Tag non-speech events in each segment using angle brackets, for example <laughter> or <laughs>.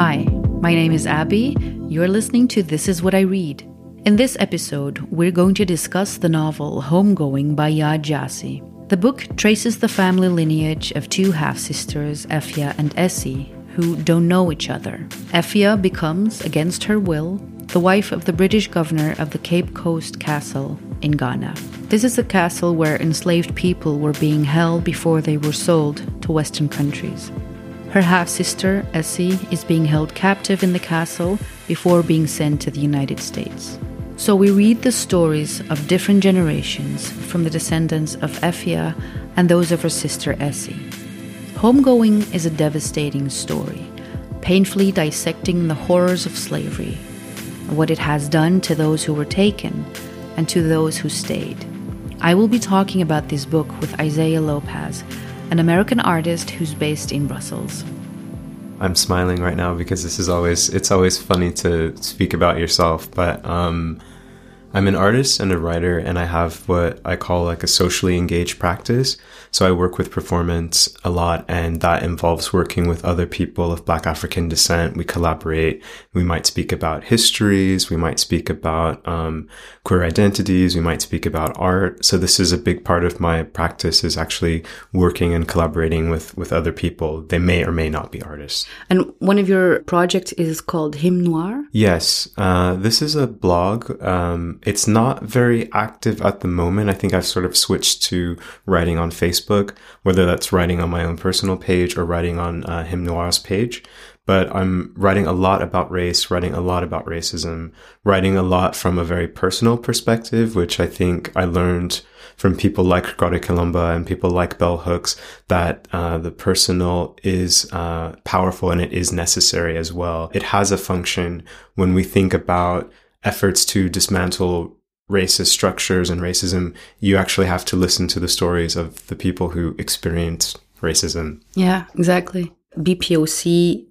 Hi, my name is Abby. You're listening to This Is What I Read. In this episode, we're going to discuss the novel Homegoing by Yaa Gyasi. The book traces the family lineage of two half sisters, Effia and Esi, who don't know each other. Effia becomes, against her will, the wife of the British governor of the Cape Coast Castle in Ghana. This is a castle where enslaved people were being held before they were sold to Western countries. Her half sister, Esi, is being held captive in the castle before being sent to the United States. So we read the stories of different generations from the descendants of Effia and those of her sister Esi. Homegoing is a devastating story, painfully dissecting the horrors of slavery, what it has done to those who were taken and to those who stayed. I will be talking about this book with Isaiah Lopez, an American artist who's based in Brussels. I'm smiling right now because this is always it's always funny to speak about yourself, but um, I'm an artist and a writer, and I have what I call like a socially engaged practice. So I work with performance a lot, and that involves working with other people of Black African descent. We collaborate. We might speak about histories. We might speak about um, queer identities. We might speak about art. So this is a big part of my practice is actually working and collaborating with with other people. They may or may not be artists. And one of your projects is called Hymn Noir. Yes, uh, this is a blog. Um, it's not very active at the moment. I think I've sort of switched to writing on Facebook, whether that's writing on my own personal page or writing on uh, Hymn Noir's page. But I'm writing a lot about race, writing a lot about racism, writing a lot from a very personal perspective, which I think I learned from people like Grada Kilomba and people like Bell Hooks that uh, the personal is uh, powerful and it is necessary as well. It has a function when we think about efforts to dismantle racist structures and racism, you actually have to listen to the stories of the people who experienced racism. Yeah, exactly. BPOC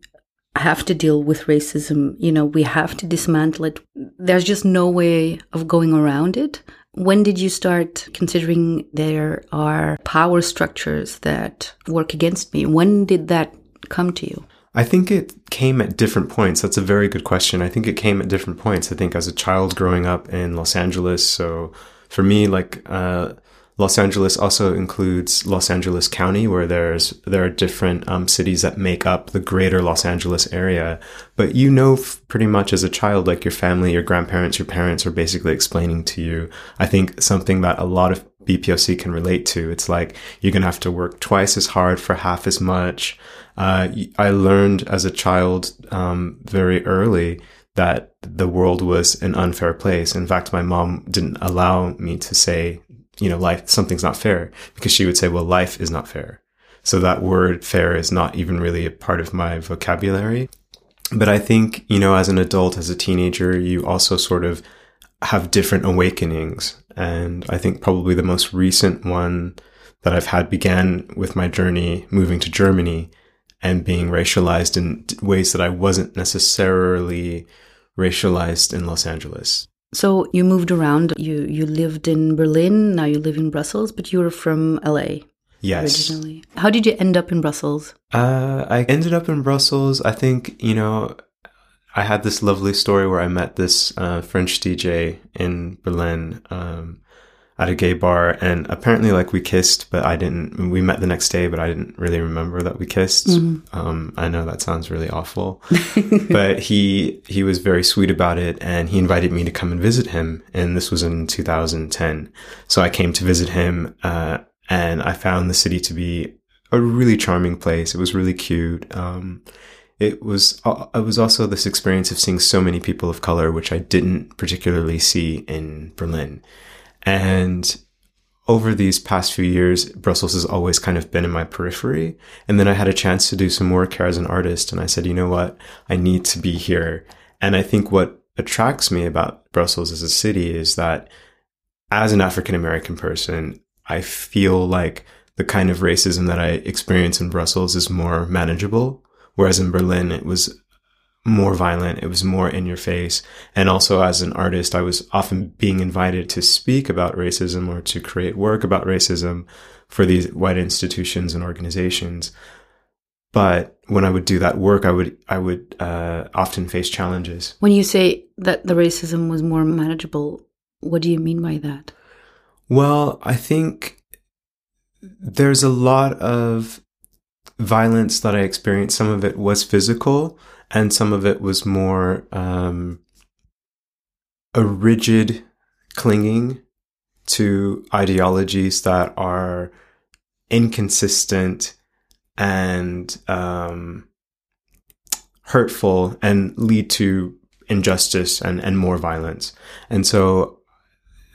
have to deal with racism. You know, we have to dismantle it. There's just no way of going around it. When did you start considering there are power structures that work against me? When did that come to you? I think it came at different points. That's a very good question. I think it came at different points. I think as a child growing up in Los Angeles, so for me, like uh, Los Angeles also includes Los Angeles County, where there's there are different um, cities that make up the greater Los Angeles area. But you know, f- pretty much as a child, like your family, your grandparents, your parents are basically explaining to you. I think something that a lot of BPOC can relate to. It's like you're gonna have to work twice as hard for half as much. Uh, I learned as a child um, very early that the world was an unfair place. In fact, my mom didn't allow me to say, you know, life, something's not fair because she would say, well, life is not fair. So that word fair is not even really a part of my vocabulary. But I think, you know, as an adult, as a teenager, you also sort of have different awakenings. And I think probably the most recent one that I've had began with my journey moving to Germany and being racialized in ways that I wasn't necessarily racialized in Los Angeles. So you moved around. You you lived in Berlin. Now you live in Brussels, but you were from LA. Yes. Originally, how did you end up in Brussels? Uh, I ended up in Brussels. I think you know, I had this lovely story where I met this uh, French DJ in Berlin. Um, at a gay bar and apparently like we kissed but i didn't we met the next day but i didn't really remember that we kissed. Mm-hmm. um, i know that sounds really awful <laughs> but he he was very sweet about it and he invited me to come and visit him and this was in 2010 so i came to visit him uh, and i found the city to be a really charming place. It was really cute. Um, it was uh, it was also this experience of seeing so many people of color which i didn't particularly see in berlin and over these past few years, Brussels has always kind of been in my periphery. And then I had a chance to do some work here as an artist. And I said, you know what? I need to be here. And I think what attracts me about Brussels as a city is that as an African American person, I feel like the kind of racism that I experience in Brussels is more manageable. Whereas in Berlin, it was more violent. It was more in your face. And also as an artist, I was often being invited to speak about racism or to create work about racism for these white institutions and organizations. but when I would do that work, I would I would uh, often face challenges. When you say that the racism was more manageable, what do you mean by that? Well, I think there's a lot of violence that I experienced. Some of it was physical, and some of it was more um, a rigid clinging to ideologies that are inconsistent and um, hurtful and lead to injustice and, and more violence. And so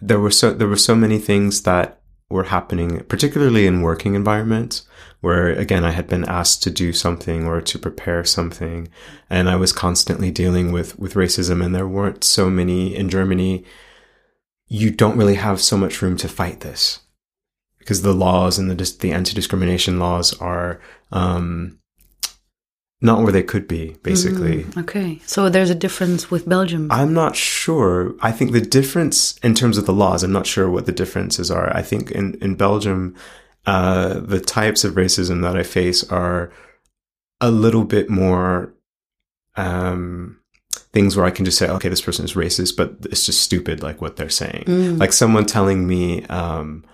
there were so there were so many things that were happening, particularly in working environments, where again I had been asked to do something or to prepare something, and I was constantly dealing with with racism. And there weren't so many in Germany. You don't really have so much room to fight this because the laws and the the anti discrimination laws are um, not where they could be, basically. Mm, okay. So there's a difference with Belgium. I'm not sure. I think the difference in terms of the laws, I'm not sure what the differences are. I think in, in Belgium, uh, the types of racism that I face are a little bit more um, things where I can just say, okay, this person is racist, but it's just stupid, like what they're saying. Mm. Like someone telling me, um,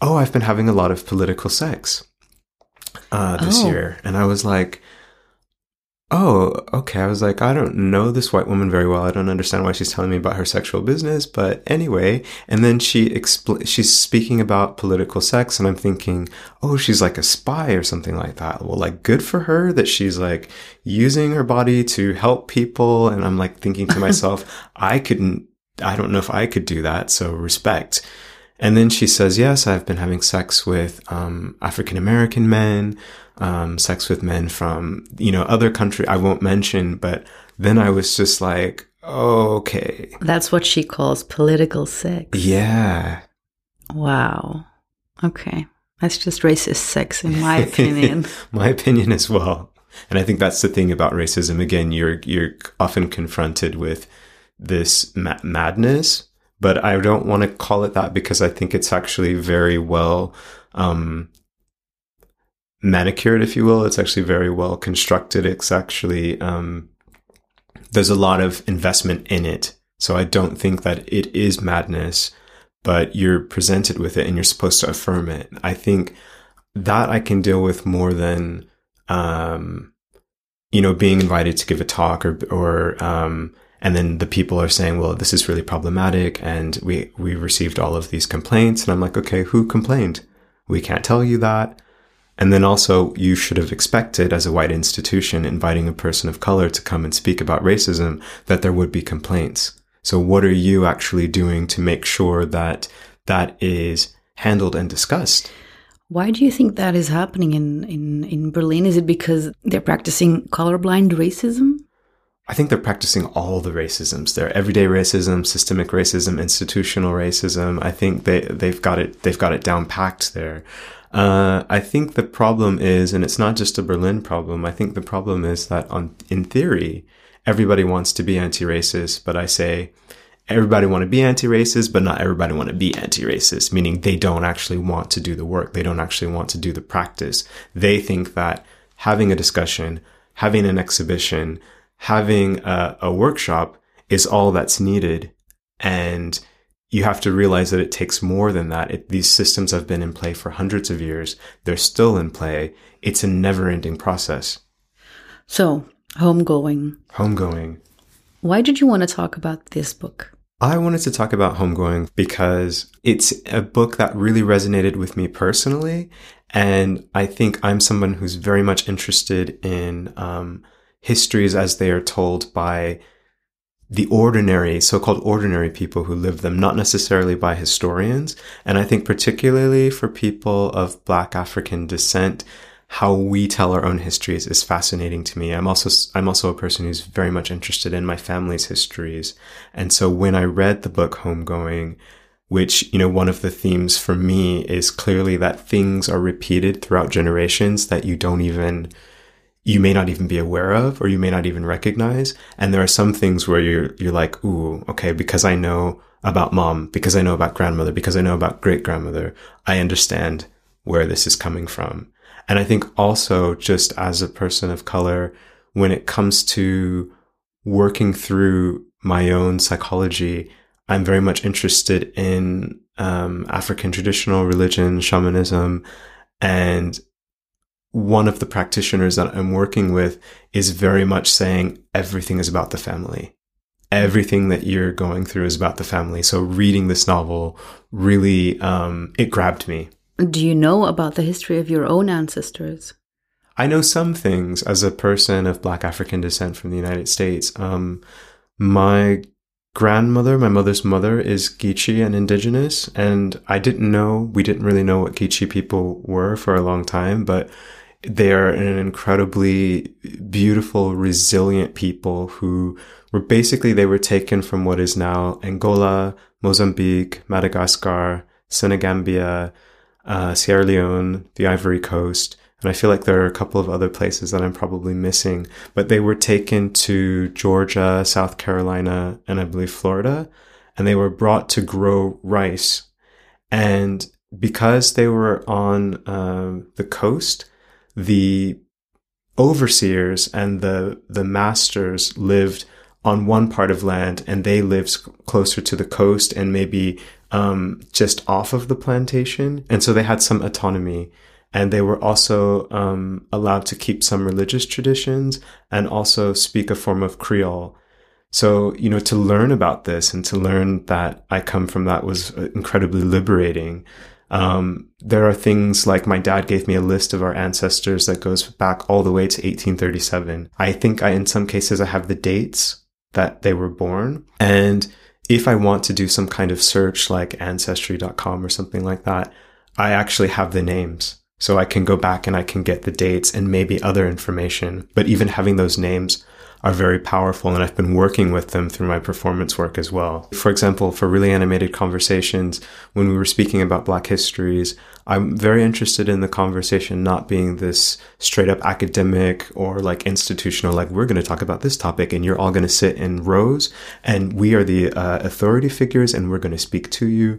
oh, I've been having a lot of political sex uh, this oh. year. And I was like, oh, okay. I was like, I don't know this white woman very well. I don't understand why she's telling me about her sexual business, but anyway. And then she expl- she's speaking about political sex, and I'm thinking, oh, she's like a spy or something like that. Well, like, good for her that she's like using her body to help people. And I'm like thinking to <laughs> myself, I couldn't, I don't know if I could do that. So respect. And then she says, yes, I've been having sex with um, African American men, um, sex with men from, you know, other country I won't mention. But then I was just like, okay. That's what she calls political sex. Yeah. Wow. Okay. That's just racist sex, in my <laughs> opinion. my opinion as well. And I think that's the thing about racism. Again, you're you're often confronted with this ma- madness but I don't want to call it that because I think it's actually very well um, manicured, if you will. It's actually very well constructed. It's actually um, there's a lot of investment in it, so I don't think that it is madness. But you're presented with it, and you're supposed to affirm it. I think that I can deal with more than um, you know being invited to give a talk or or um, and then the people are saying, well, this is really problematic. And we, we received all of these complaints. And I'm like, okay, who complained? We can't tell you that. And then also, you should have expected as a white institution inviting a person of color to come and speak about racism that there would be complaints. So what are you actually doing to make sure that that is handled and discussed? Why do you think that is happening in, in, in Berlin? Is it because they're practicing colorblind racism? I think they're practicing all the racisms. Their everyday racism, systemic racism, institutional racism. I think they they've got it they've got it down packed there. Uh, I think the problem is, and it's not just a Berlin problem. I think the problem is that on in theory, everybody wants to be anti-racist, but I say everybody want to be anti-racist, but not everybody want to be anti-racist. Meaning they don't actually want to do the work. They don't actually want to do the practice. They think that having a discussion, having an exhibition, having a, a workshop is all that's needed. And you have to realize that it takes more than that. It, these systems have been in play for hundreds of years. They're still in play. It's a never ending process. So, homegoing. Homegoing. Why did you want to talk about this book? I wanted to talk about homegoing because it's a book that really resonated with me personally. And I think I'm someone who's very much interested in um, histories as they are told by the ordinary, so-called ordinary people who live them, not necessarily by historians. And I think particularly for people of Black African descent, how we tell our own histories is fascinating to me. I'm also, I'm also a person who's very much interested in my family's histories. And so when I read the book Homegoing, which, you know, one of the themes for me is clearly that things are repeated throughout generations that you don't even you may not even be aware of or you may not even recognize. And there are some things where you're, you're like, ooh, okay, because I know about mom, because I know about grandmother, because I know about great grandmother, I understand where this is coming from. And I think also just as a person of color, when it comes to working through my own psychology, I'm very much interested in um, African traditional religion, shamanism, and one of the practitioners that I'm working with is very much saying everything is about the family. Everything that you're going through is about the family. So reading this novel really, um, it grabbed me. Do you know about the history of your own ancestors? I know some things as a person of Black African descent from the United States. Um, my grandmother, my mother's mother, is Geechee and indigenous, and I didn't know, we didn't really know what Geechee people were for a long time, but they are an incredibly beautiful, resilient people who were basically, they were taken from what is now Angola, Mozambique, Madagascar, Senegambia, uh, Sierra Leone, the Ivory Coast. And I feel like there are a couple of other places that I'm probably missing, but they were taken to Georgia, South Carolina, and I believe Florida, and they were brought to grow rice. And because they were on uh, the coast, the overseers and the the masters lived on one part of land and they lived closer to the coast and maybe um, just off of the plantation. And so they had some autonomy and they were also um, allowed to keep some religious traditions and also speak a form of creole. So you know to learn about this and to learn that i come from that was incredibly liberating um, there are things like my dad gave me a list of our ancestors that goes back all the way to 1837. I think I, in some cases, I have the dates that they were born. And if I want to do some kind of search like ancestry.com or something like that, I actually have the names. So I can go back and I can get the dates and maybe other information. But even having those names are very powerful and I've been working with them through my performance work as well. For example, for really animated conversations, when we were speaking about Black histories, I'm very interested in the conversation not being this straight up academic or like institutional, like we're going to talk about this topic and you're all going to sit in rows and we are the uh, authority figures and we're going to speak to you.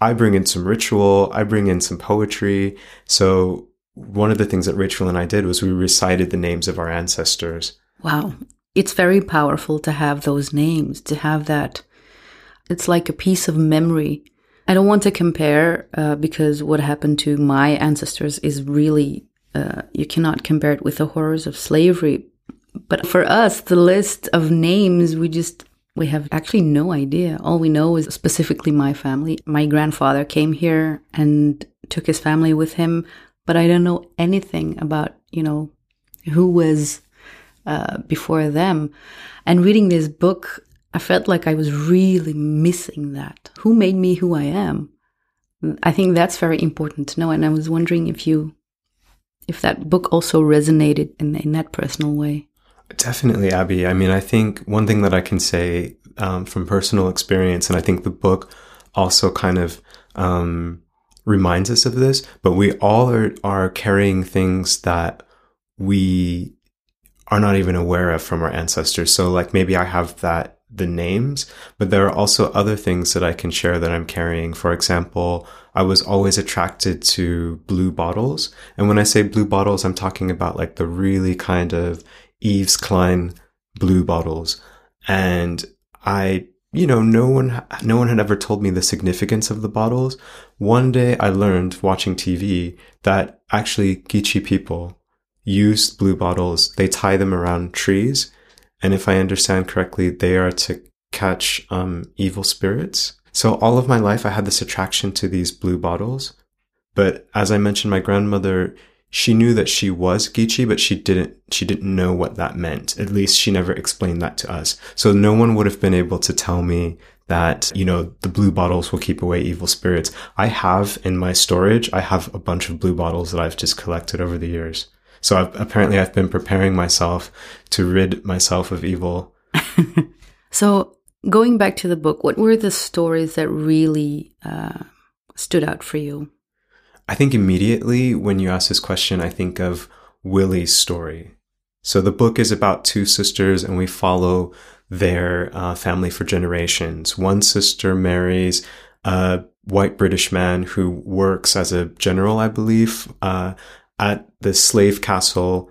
I bring in some ritual, I bring in some poetry. So one of the things that Rachel and I did was we recited the names of our ancestors. Wow it's very powerful to have those names, to have that. It's like a piece of memory. I don't want to compare uh, because what happened to my ancestors is really, uh, you cannot compare it with the horrors of slavery. But for us, the list of names, we just, we have actually no idea. All we know is specifically my family. My grandfather came here and took his family with him, but I don't know anything about, you know, who was uh, before them. And reading this book, I felt like I was really missing that. Who made me who I am? I think that's very important to know. And I was wondering if you, if that book also resonated in, in that personal way. Definitely, Abby. I mean, I think one thing that I can say um, from personal experience, and I think the book also kind of um, reminds us of this, but we all are, are carrying things that we are not even aware of from our ancestors. So like maybe I have that the names, but there are also other things that I can share that I'm carrying. For example, I was always attracted to blue bottles. And when I say blue bottles, I'm talking about like the really kind of Yves Klein blue bottles. And I, you know, no one, no one had ever told me the significance of the bottles. One day I learned watching TV that actually Geechee people use blue bottles. They tie them around trees. And if I understand correctly, they are to catch um, evil spirits. So all of my life, I had this attraction to these blue bottles. But as I mentioned, my grandmother, she knew that she was Geechee, but she didn't, she didn't know what that meant. At least she never explained that to us. So no one would have been able to tell me that, you know, the blue bottles will keep away evil spirits. I have in my storage, I have a bunch of blue bottles that I've just collected over the years. So I've, apparently I've been preparing myself to rid myself of evil. <laughs> so going back to the book, what were the stories that really uh, stood out for you? I think immediately when you ask this question, I think of Willie's story. So the book is about two sisters and we follow their uh, family for generations. One sister marries a white British man who works as a general, I believe, uh, at the slave castle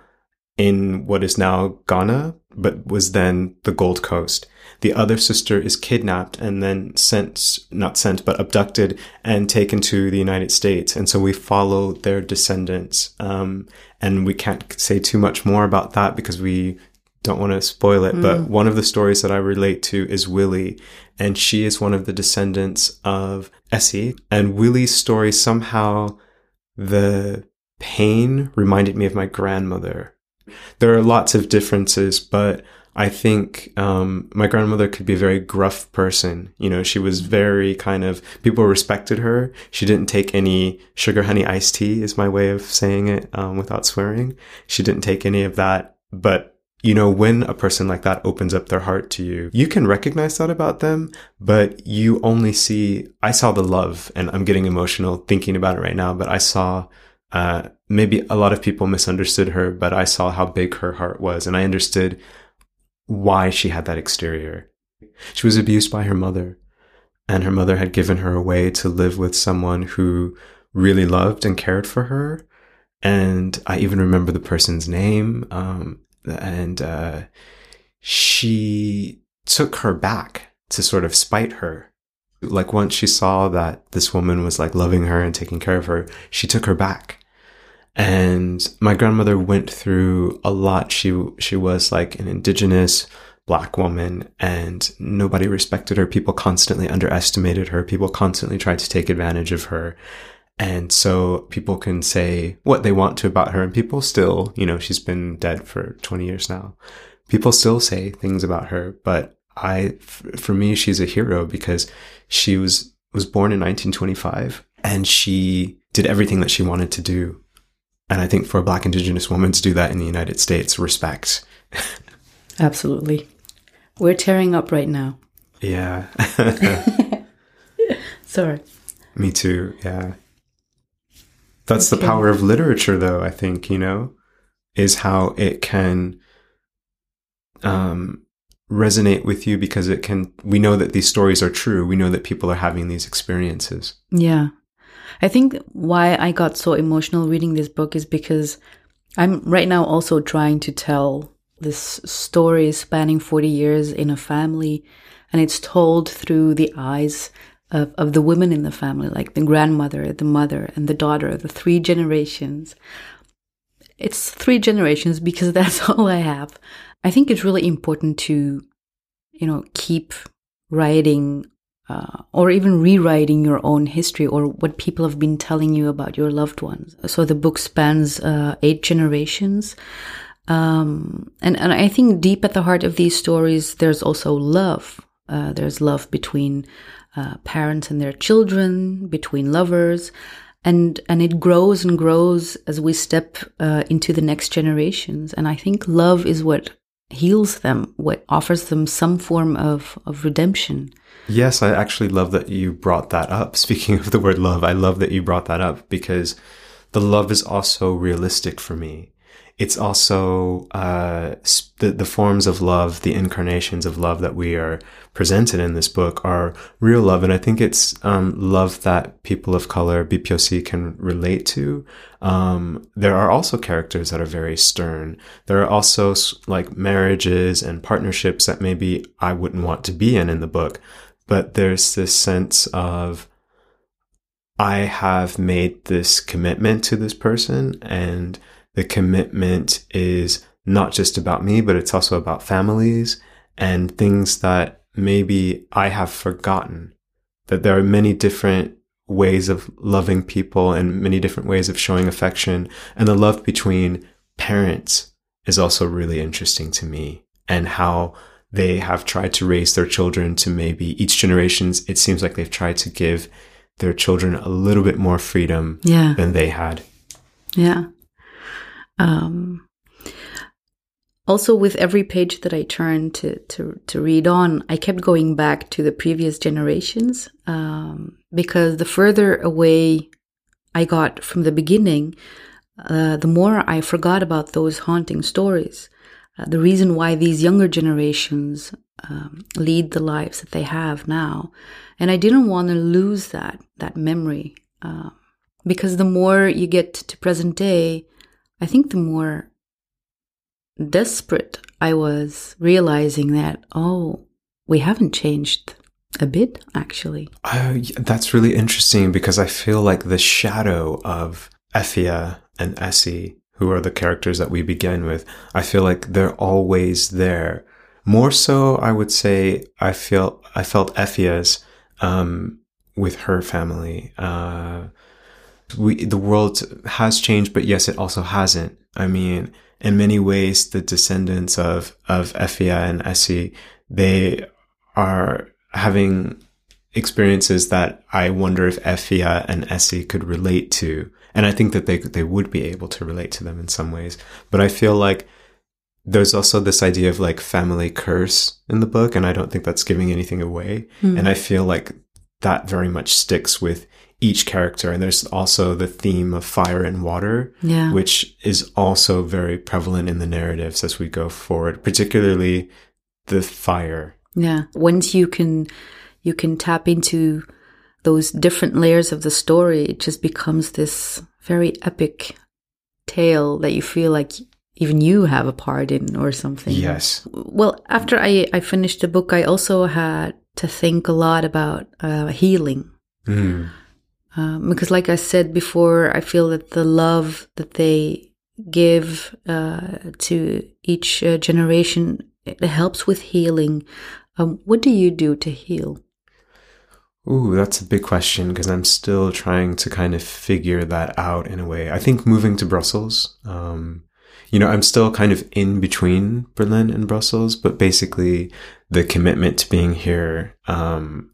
in what is now Ghana, but was then the Gold Coast. The other sister is kidnapped and then sent, not sent, but abducted and taken to the United States. And so we follow their descendants. Um, and we can't say too much more about that because we don't want to spoil it. Mm. But one of the stories that I relate to is Willie. And she is one of the descendants of Esi. And Willie's story somehow, the pain reminded me of my grandmother. There are lots of differences, but I think um, my grandmother could be a very gruff person. You know, she was very kind of people respected her. She didn't take any sugar honey iced tea, is my way of saying it um, without swearing. She didn't take any of that. But you know, when a person like that opens up their heart to you, you can recognize that about them, but you only see. I saw the love, and I'm getting emotional thinking about it right now. But I saw uh, maybe a lot of people misunderstood her, but I saw how big her heart was, and I understood why she had that exterior. She was abused by her mother, and her mother had given her away to live with someone who really loved and cared for her. And I even remember the person's name. Um, and uh, she took her back to sort of spite her. Like once she saw that this woman was like loving her and taking care of her, she took her back and my grandmother went through a lot. She, she was like an indigenous black woman and nobody respected her. People constantly underestimated her. People constantly tried to take advantage of her. And so people can say what they want to about her and people still, you know, she's been dead for 20 years now. People still say things about her, but I, for me, she's a hero because she was, was born in 1925 and she did everything that she wanted to do and I think for a black indigenous woman to do that in the United States, respect. Absolutely. We're tearing up right now. Yeah. <laughs> Sorry. Me too. Yeah. That's okay. the power of literature, though, I think, you know, is how it can um, resonate with you because it can, we know that these stories are true. We know that people are having these experiences. Yeah. I think why I got so emotional reading this book is because I'm right now also trying to tell this story spanning 40 years in a family, and it's told through the eyes of, of the women in the family, like the grandmother, the mother, and the daughter, the three generations. It's three generations because <laughs> that's all I have. I think it's really important to, you know, keep writing uh, or even rewriting your own history or what people have been telling you about your loved ones. So the book spans uh, eight generations. Um, and, and I think deep at the heart of these stories, there's also love. Uh, there's love between uh, parents and their children, between lovers, and and it grows and grows as we step uh, into the next generations. And I think love is what heals them, what offers them some form of, of redemption. Yes, I actually love that you brought that up. <laughs> Speaking of the word love, I love that you brought that up because the love is also realistic for me it's also uh, the, the forms of love, the incarnations of love that we are presented in this book are real love. And I think it's um, love that people of color, BPOC, can relate to. Um, there are also characters that are very stern. There are also like marriages and partnerships that maybe I wouldn't want to be in in the book. But there's this sense of, I have made this commitment to this person and the commitment is not just about me, but it's also about families and things that maybe I have forgotten. That there are many different ways of loving people and many different ways of showing affection. And the love between parents is also really interesting to me and how they have tried to raise their children to maybe each generations. It seems like they've tried to give their children a little bit more freedom yeah. than they had. Yeah. Um, also, with every page that I turned to, to, to read on, I kept going back to the previous generations um, because the further away I got from the beginning, uh, the more I forgot about those haunting stories. Uh, the reason why these younger generations um, lead the lives that they have now, and I didn't want to lose that that memory uh, because the more you get to present day, I think the more desperate I was realizing that, oh, we haven't changed a bit, actually. That's really interesting because I feel like the shadow of Effia and Esi, who are the characters that we begin with, I feel like they're always there. More so, I would say, I feel I felt Effia's um, with her family. Uh, we the world has changed, but yes, it also hasn't. I mean, in many ways, the descendants of of Effia and Esi, they are having experiences that I wonder if Effia and Esi could relate to, and I think that they they would be able to relate to them in some ways. But I feel like there's also this idea of like family curse in the book, and I don't think that's giving anything away. Mm. And I feel like that very much sticks with each character. And there's also the theme of fire and water, yeah. which is also very prevalent in the narratives as we go forward, particularly the fire. Yeah. Once you can, you can tap into those different layers of the story, it just becomes this very epic tale that you feel like even you have a part in or something. Yes. Well, after I, I finished the book, I also had to think a lot about uh, healing. Mm. Um, because, like I said before, I feel that the love that they give uh, to each uh, generation it helps with healing. Um, what do you do to heal? Ooh, that's a big question because I'm still trying to kind of figure that out in a way. I think moving to Brussels, um, you know, I'm still kind of in between Berlin and Brussels, but basically the commitment to being here, um,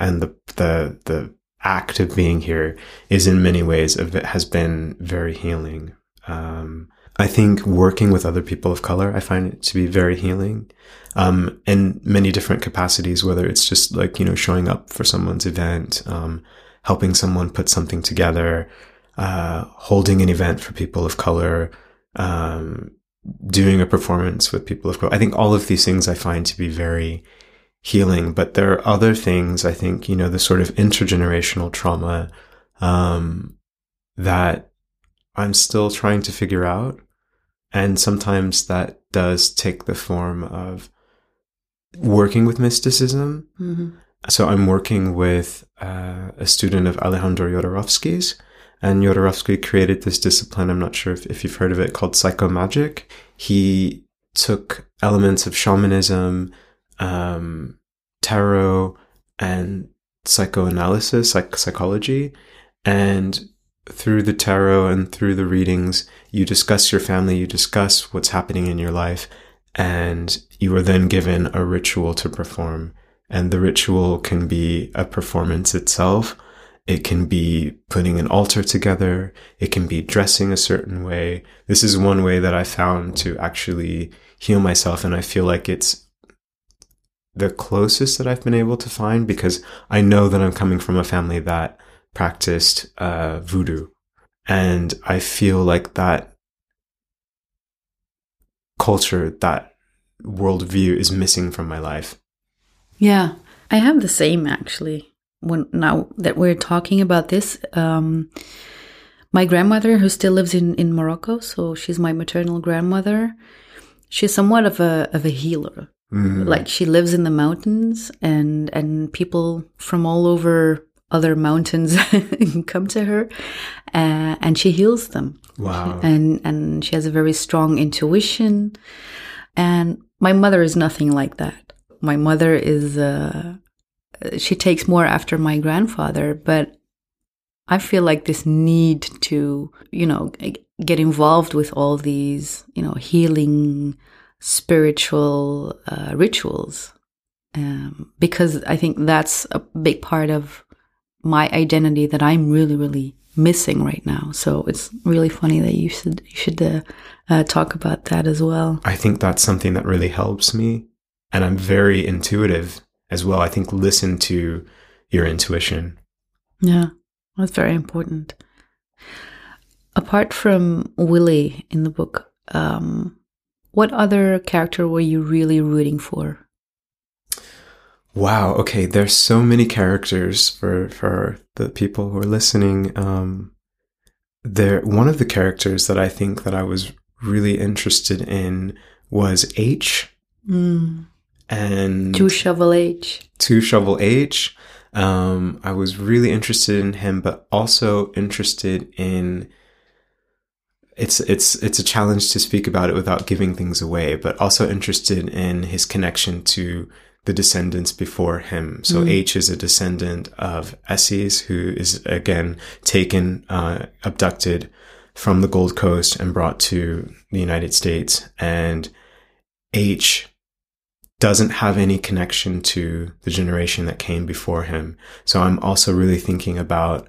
and the, the, the act of being here is in many ways of it has been very healing. Um, I think working with other people of color, I find it to be very healing, um, in many different capacities, whether it's just like, you know, showing up for someone's event, um, helping someone put something together, uh, holding an event for people of color, um, doing a performance with people of color. I think all of these things I find to be very healing, but there are other things I think, you know, the sort of intergenerational trauma, um, that I'm still trying to figure out. And sometimes that does take the form of working with mysticism. Mm-hmm. So I'm working with uh, a student of Alejandro Jodorowsky's, and Jodorowsky created this discipline. I'm not sure if, if you've heard of it called psychomagic. He took elements of shamanism, um, tarot and psychoanalysis, like psychology. And through the tarot and through the readings, you discuss your family, you discuss what's happening in your life, and you are then given a ritual to perform. And the ritual can be a performance itself. It can be putting an altar together. It can be dressing a certain way. This is one way that I found to actually heal myself. And I feel like it's the closest that I've been able to find because I know that I'm coming from a family that practiced uh, voodoo. And I feel like that culture, that worldview is missing from my life. Yeah, I have the same actually. When now that we're talking about this, um, my grandmother, who still lives in, in Morocco, so she's my maternal grandmother, she's somewhat of a of a healer. Mm. Like she lives in the mountains and and people from all over other mountains <laughs> come to her uh, and she heals them. Wow. And and she has a very strong intuition. And my mother is nothing like that. My mother is uh, she takes more after my grandfather, but I feel like this need to, you know, get involved with all these, you know, healing spiritual uh, rituals um, because I think that's a big part of my identity that I'm really, really missing right now. So it's really funny that you should you should uh, uh, talk about that as well. I think that's something that really helps me, and I'm very intuitive as well. I think listen to your intuition. Yeah, that's very important. Apart from Willie in the book, um, what other character were you really rooting for? Wow. Okay. There's so many characters for for the people who are listening. Um, there one of the characters that I think that I was really interested in was H. Mm. And Two Shovel H. Two Shovel H. Um, I was really interested in him, but also interested in it's it's it's a challenge to speak about it without giving things away, but also interested in his connection to the descendants before him. So Mm. H is a descendant of Esses, who is again taken, uh, abducted from the Gold Coast and brought to the United States. And H doesn't have any connection to the generation that came before him. So I'm also really thinking about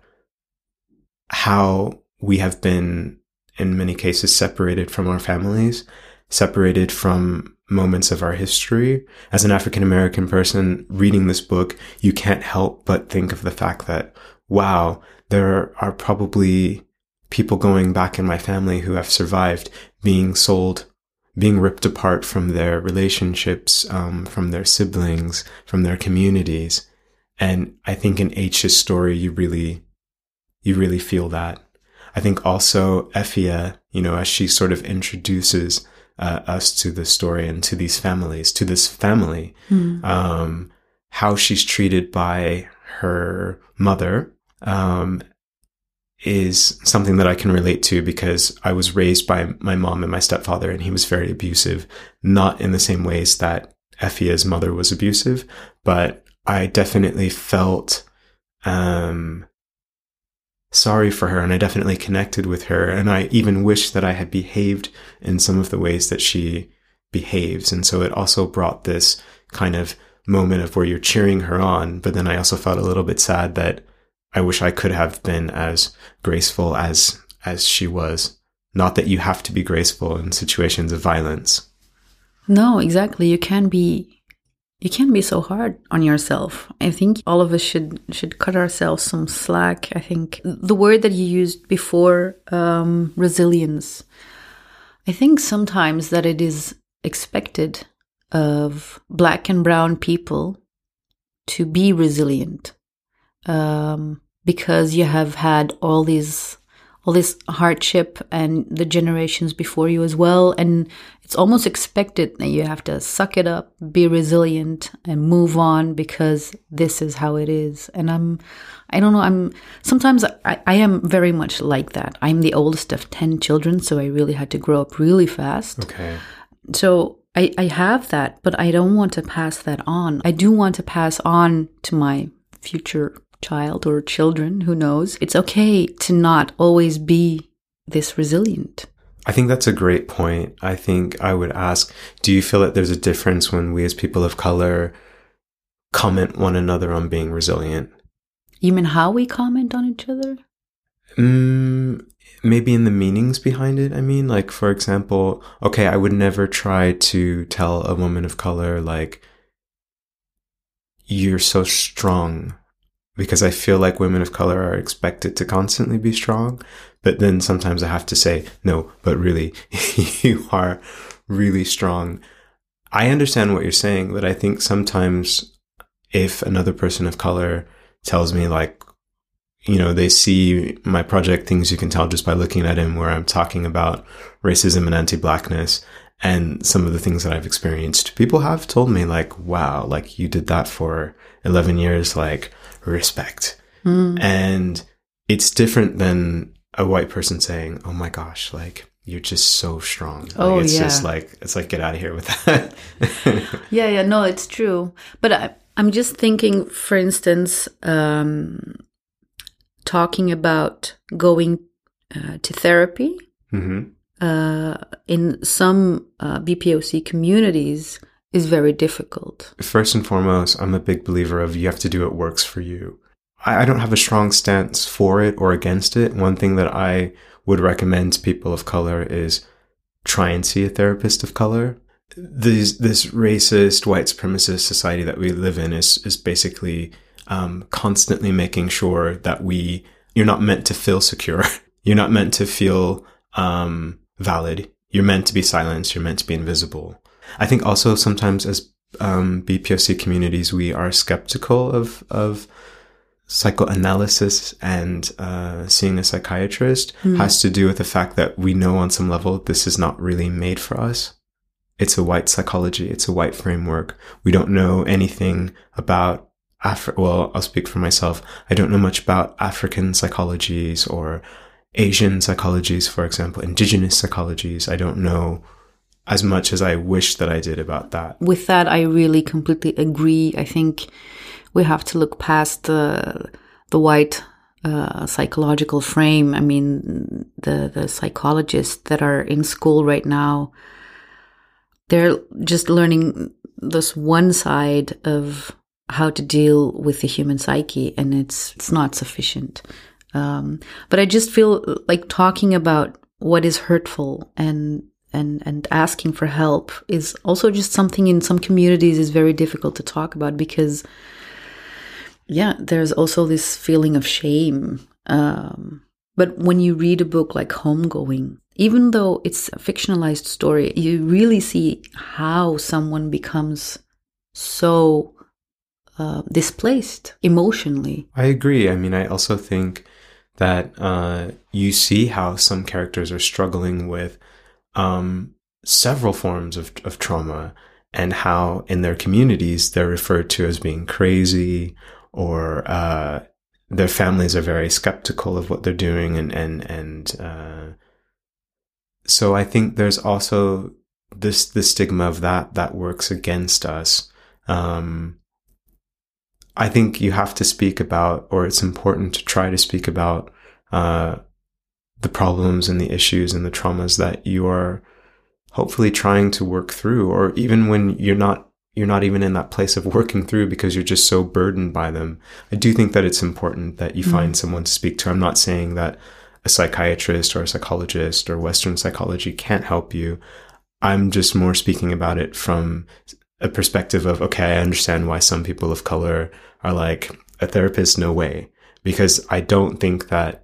how we have been, in many cases, separated from our families, separated from moments of our history. As an African American person reading this book, you can't help but think of the fact that, wow, there are probably people going back in my family who have survived being sold, being ripped apart from their relationships, um, from their siblings, from their communities. And I think in H's story, you really, you really feel that. I think also Effia, you know, as she sort of introduces uh, us to the story and to these families, to this family, Mm. um, how she's treated by her mother um, is something that I can relate to because I was raised by my mom and my stepfather, and he was very abusive, not in the same ways that Effia's mother was abusive, but I definitely felt um, sorry for her, and I definitely connected with her, and I even wish that I had behaved in some of the ways that she behaves, and so it also brought this kind of moment of where you're cheering her on, but then I also felt a little bit sad that I wish I could have been as graceful as as she was. Not that you have to be graceful in situations of violence. No, exactly. You can be you can't be so hard on yourself. I think all of us should should cut ourselves some slack. I think the word that you used before, um, resilience. I think sometimes that it is expected of black and brown people to be resilient um, because you have had all these all this hardship and the generations before you as well and it's almost expected that you have to suck it up be resilient and move on because this is how it is and i'm i don't know i'm sometimes i, I am very much like that i'm the oldest of 10 children so i really had to grow up really fast Okay. so I, I have that, but I don't want to pass that on. I do want to pass on to my future child or children, who knows. It's okay to not always be this resilient. I think that's a great point. I think I would ask, do you feel that there's a difference when we as people of color comment one another on being resilient? You mean how we comment on each other? Mm, maybe in the meanings behind it. I mean, like, for example, okay, I would never try to tell a woman of color, like, you're so strong because I feel like women of color are expected to constantly be strong. But then sometimes I have to say, no, but really, <laughs> you are really strong. I understand what you're saying, but I think sometimes if another person of color tells me, like, you know, they see my project things you can tell just by looking at him where I'm talking about racism and anti-blackness and some of the things that I've experienced. People have told me like, wow, like you did that for 11 years, like respect. Mm. And it's different than a white person saying, oh my gosh, like you're just so strong. Like, Oh, it's yeah. just like, it's like, get out of here with that. <laughs> Yeah, yeah, no, it's true. But I, I'm just thinking, for instance, um, talking about going uh, to therapy. hmm uh, in some uh, BPOC communities is very difficult. First and foremost, I'm a big believer of you have to do what works for you. I, don't have a strong stance for it or against it. One thing that I would recommend to people of color is try and see a therapist of color. This, this racist, white supremacist society that we live in is, is basically um, constantly making sure that we, you're not meant to feel secure. <laughs> You're not meant to feel um, valid. You're meant to be silenced. You're meant to be invisible. I think also sometimes as um, BPOC communities, we are skeptical of of psychoanalysis and uh, seeing a psychiatrist has to do with the fact that we know on some level this is not really made for us. It's a white psychology. It's a white framework. We don't know anything about Afri- well, I'll speak for myself. I don't know much about African psychologies or Asian psychologies, for example, indigenous psychologies. I don't know as much as I wish that I did about that. With that, I really completely agree. I think we have to look past the the white uh, psychological frame. I mean, the the psychologists that are in school right now, they're just learning this one side of how to deal with the human psyche, and it's it's not sufficient. Um, but I just feel like talking about what is hurtful and and and asking for help is also just something in some communities is very difficult to talk about because yeah there's also this feeling of shame um, but when you read a book like homegoing even though it's a fictionalized story you really see how someone becomes so uh, displaced emotionally I agree. I mean, I also think that uh, you see how some characters are struggling with um, several forms of, of trauma and how in their communities they're referred to as being crazy or uh, their families are very skeptical of what they're doing and and and uh, so I think there's also this the stigma of that that works against us. Um, I think you have to speak about, or it's important to try to speak about uh, the problems and the issues and the traumas that you are hopefully trying to work through, or even when you're not you're not even in that place of working through because you're just so burdened by them. I do think that it's important that you mm-hmm. find someone to speak to. I'm not saying that a psychiatrist or a psychologist or Western psychology can't help you. I'm just more speaking about it from a perspective of, okay, I understand why some people of color are like, a therapist, no way. Because I don't think that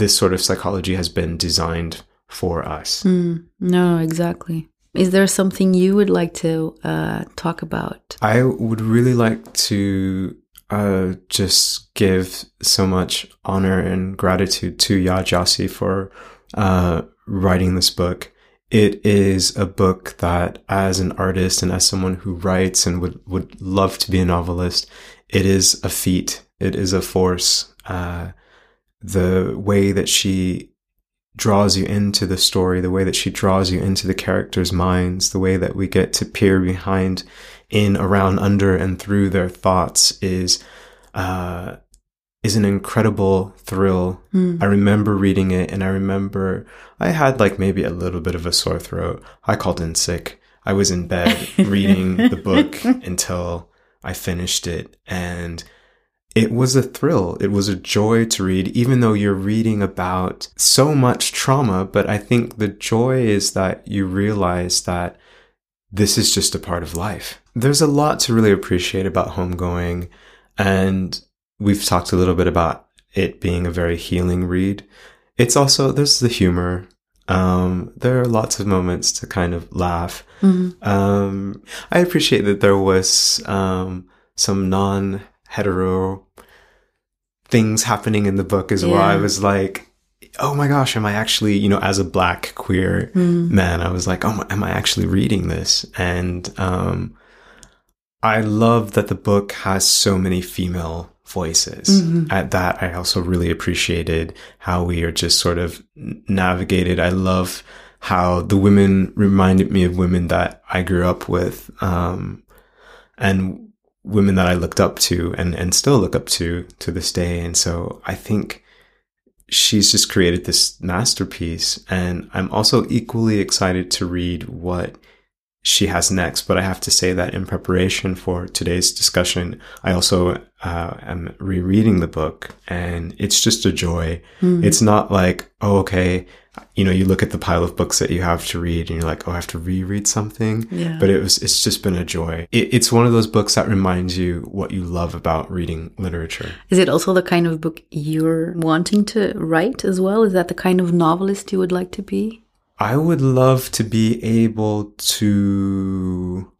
this sort of psychology has been designed for us. Mm, no exactly is there something you would like to uh, talk about I would really like to uh, just give so much honor and gratitude to Yaa Gyasi for uh, writing this book. It is a book that, as an artist and as someone who writes and would, would love to be a novelist, it is a feat. It is a force. Uh, the way that she draws you into the story, the way that she draws you into the characters' minds, the way that we get to peer behind, in, around, under, and through their thoughts is uh, is an incredible thrill. I remember reading it, and I remember I had like maybe a little bit of a sore throat. I called in sick. I was in bed <laughs> reading the book until I finished it, and it was a thrill. It was a joy to read, even though you're reading about so much trauma. But I think the joy is that you realize that this is just a part of life. There's a lot to really appreciate about homegoing. And we've talked a little bit about it being a very healing read. It's also, there's the humor. Um, there are lots of moments to kind of laugh. Um, I appreciate that there was um, some non hetero things happening in the book as well. I was like, oh my gosh, am I actually, you know, as a black queer man, I was like, oh, my, am I actually reading this? And um, I love that the book has so many female voices. At that, I also really appreciated how we are just sort of navigated. I love how the women reminded me of women that I grew up with, um, and women that I looked up to and, and still look up to to this day. And so I think she's just created this masterpiece. And I'm also equally excited to read what she has next. But I have to say that in preparation for today's discussion, I also uh, am rereading the book and it's just a joy. It's not like, oh, okay, you know, you look at the pile of books that you have to read and you're like, oh, I have to reread something. Yeah. But it was, it's just been a joy. It, it's one of those books that reminds you what you love about reading literature. Is it also the kind of book you're wanting to write as well? Is that the kind of novelist you would like to be? I would love to be able to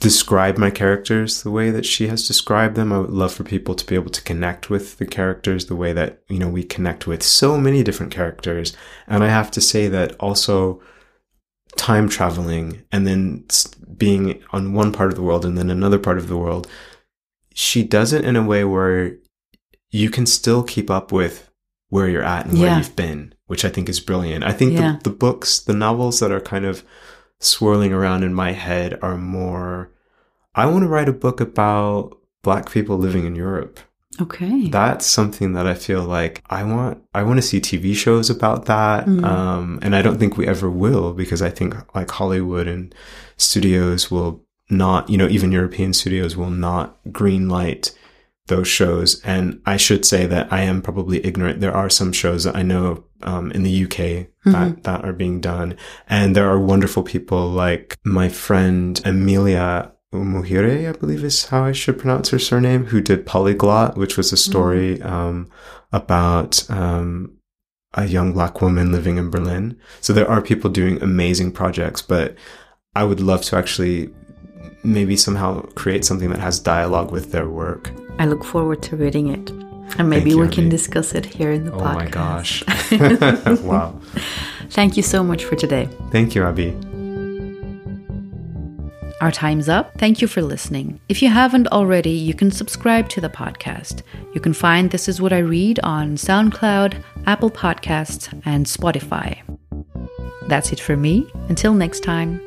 describe my characters the way that she has described them. I would love for people to be able to connect with the characters the way that, you know, we connect with so many different characters. And I have to say that also time traveling and then being on one part of the world and then another part of the world, she does it in a way where you can still keep up with where you're at and where you've been, which I think is brilliant. I think Yeah. the, the books, the novels that are kind of swirling around in my head are more I want to write a book about black people living in Europe. Okay. That's something that I feel like I want I want to see TV shows about that. Mm. Um and I don't think we ever will because I think like Hollywood and studios will not, you know, even European studios will not green light those shows. And I should say that I am probably ignorant. There are some shows that I know um, in the UK that, that are being done. And there are wonderful people like my friend Amelia Umuhire, I believe is how I should pronounce her surname, who did Polyglot, which was a story um, about um, a young black woman living in Berlin. So there are people doing amazing projects, but I would love to actually maybe somehow create something that has dialogue with their work. I look forward to reading it. And maybe you, we can discuss it here in the Oh podcast. Oh my gosh. <laughs> wow. <laughs> Thank you so much for today. Thank you, Abby. Our time's up. Thank you for listening. If you haven't already, you can subscribe to the podcast. You can find This Is What I Read on SoundCloud, Apple Podcasts, and Spotify. That's it for me. Until next time.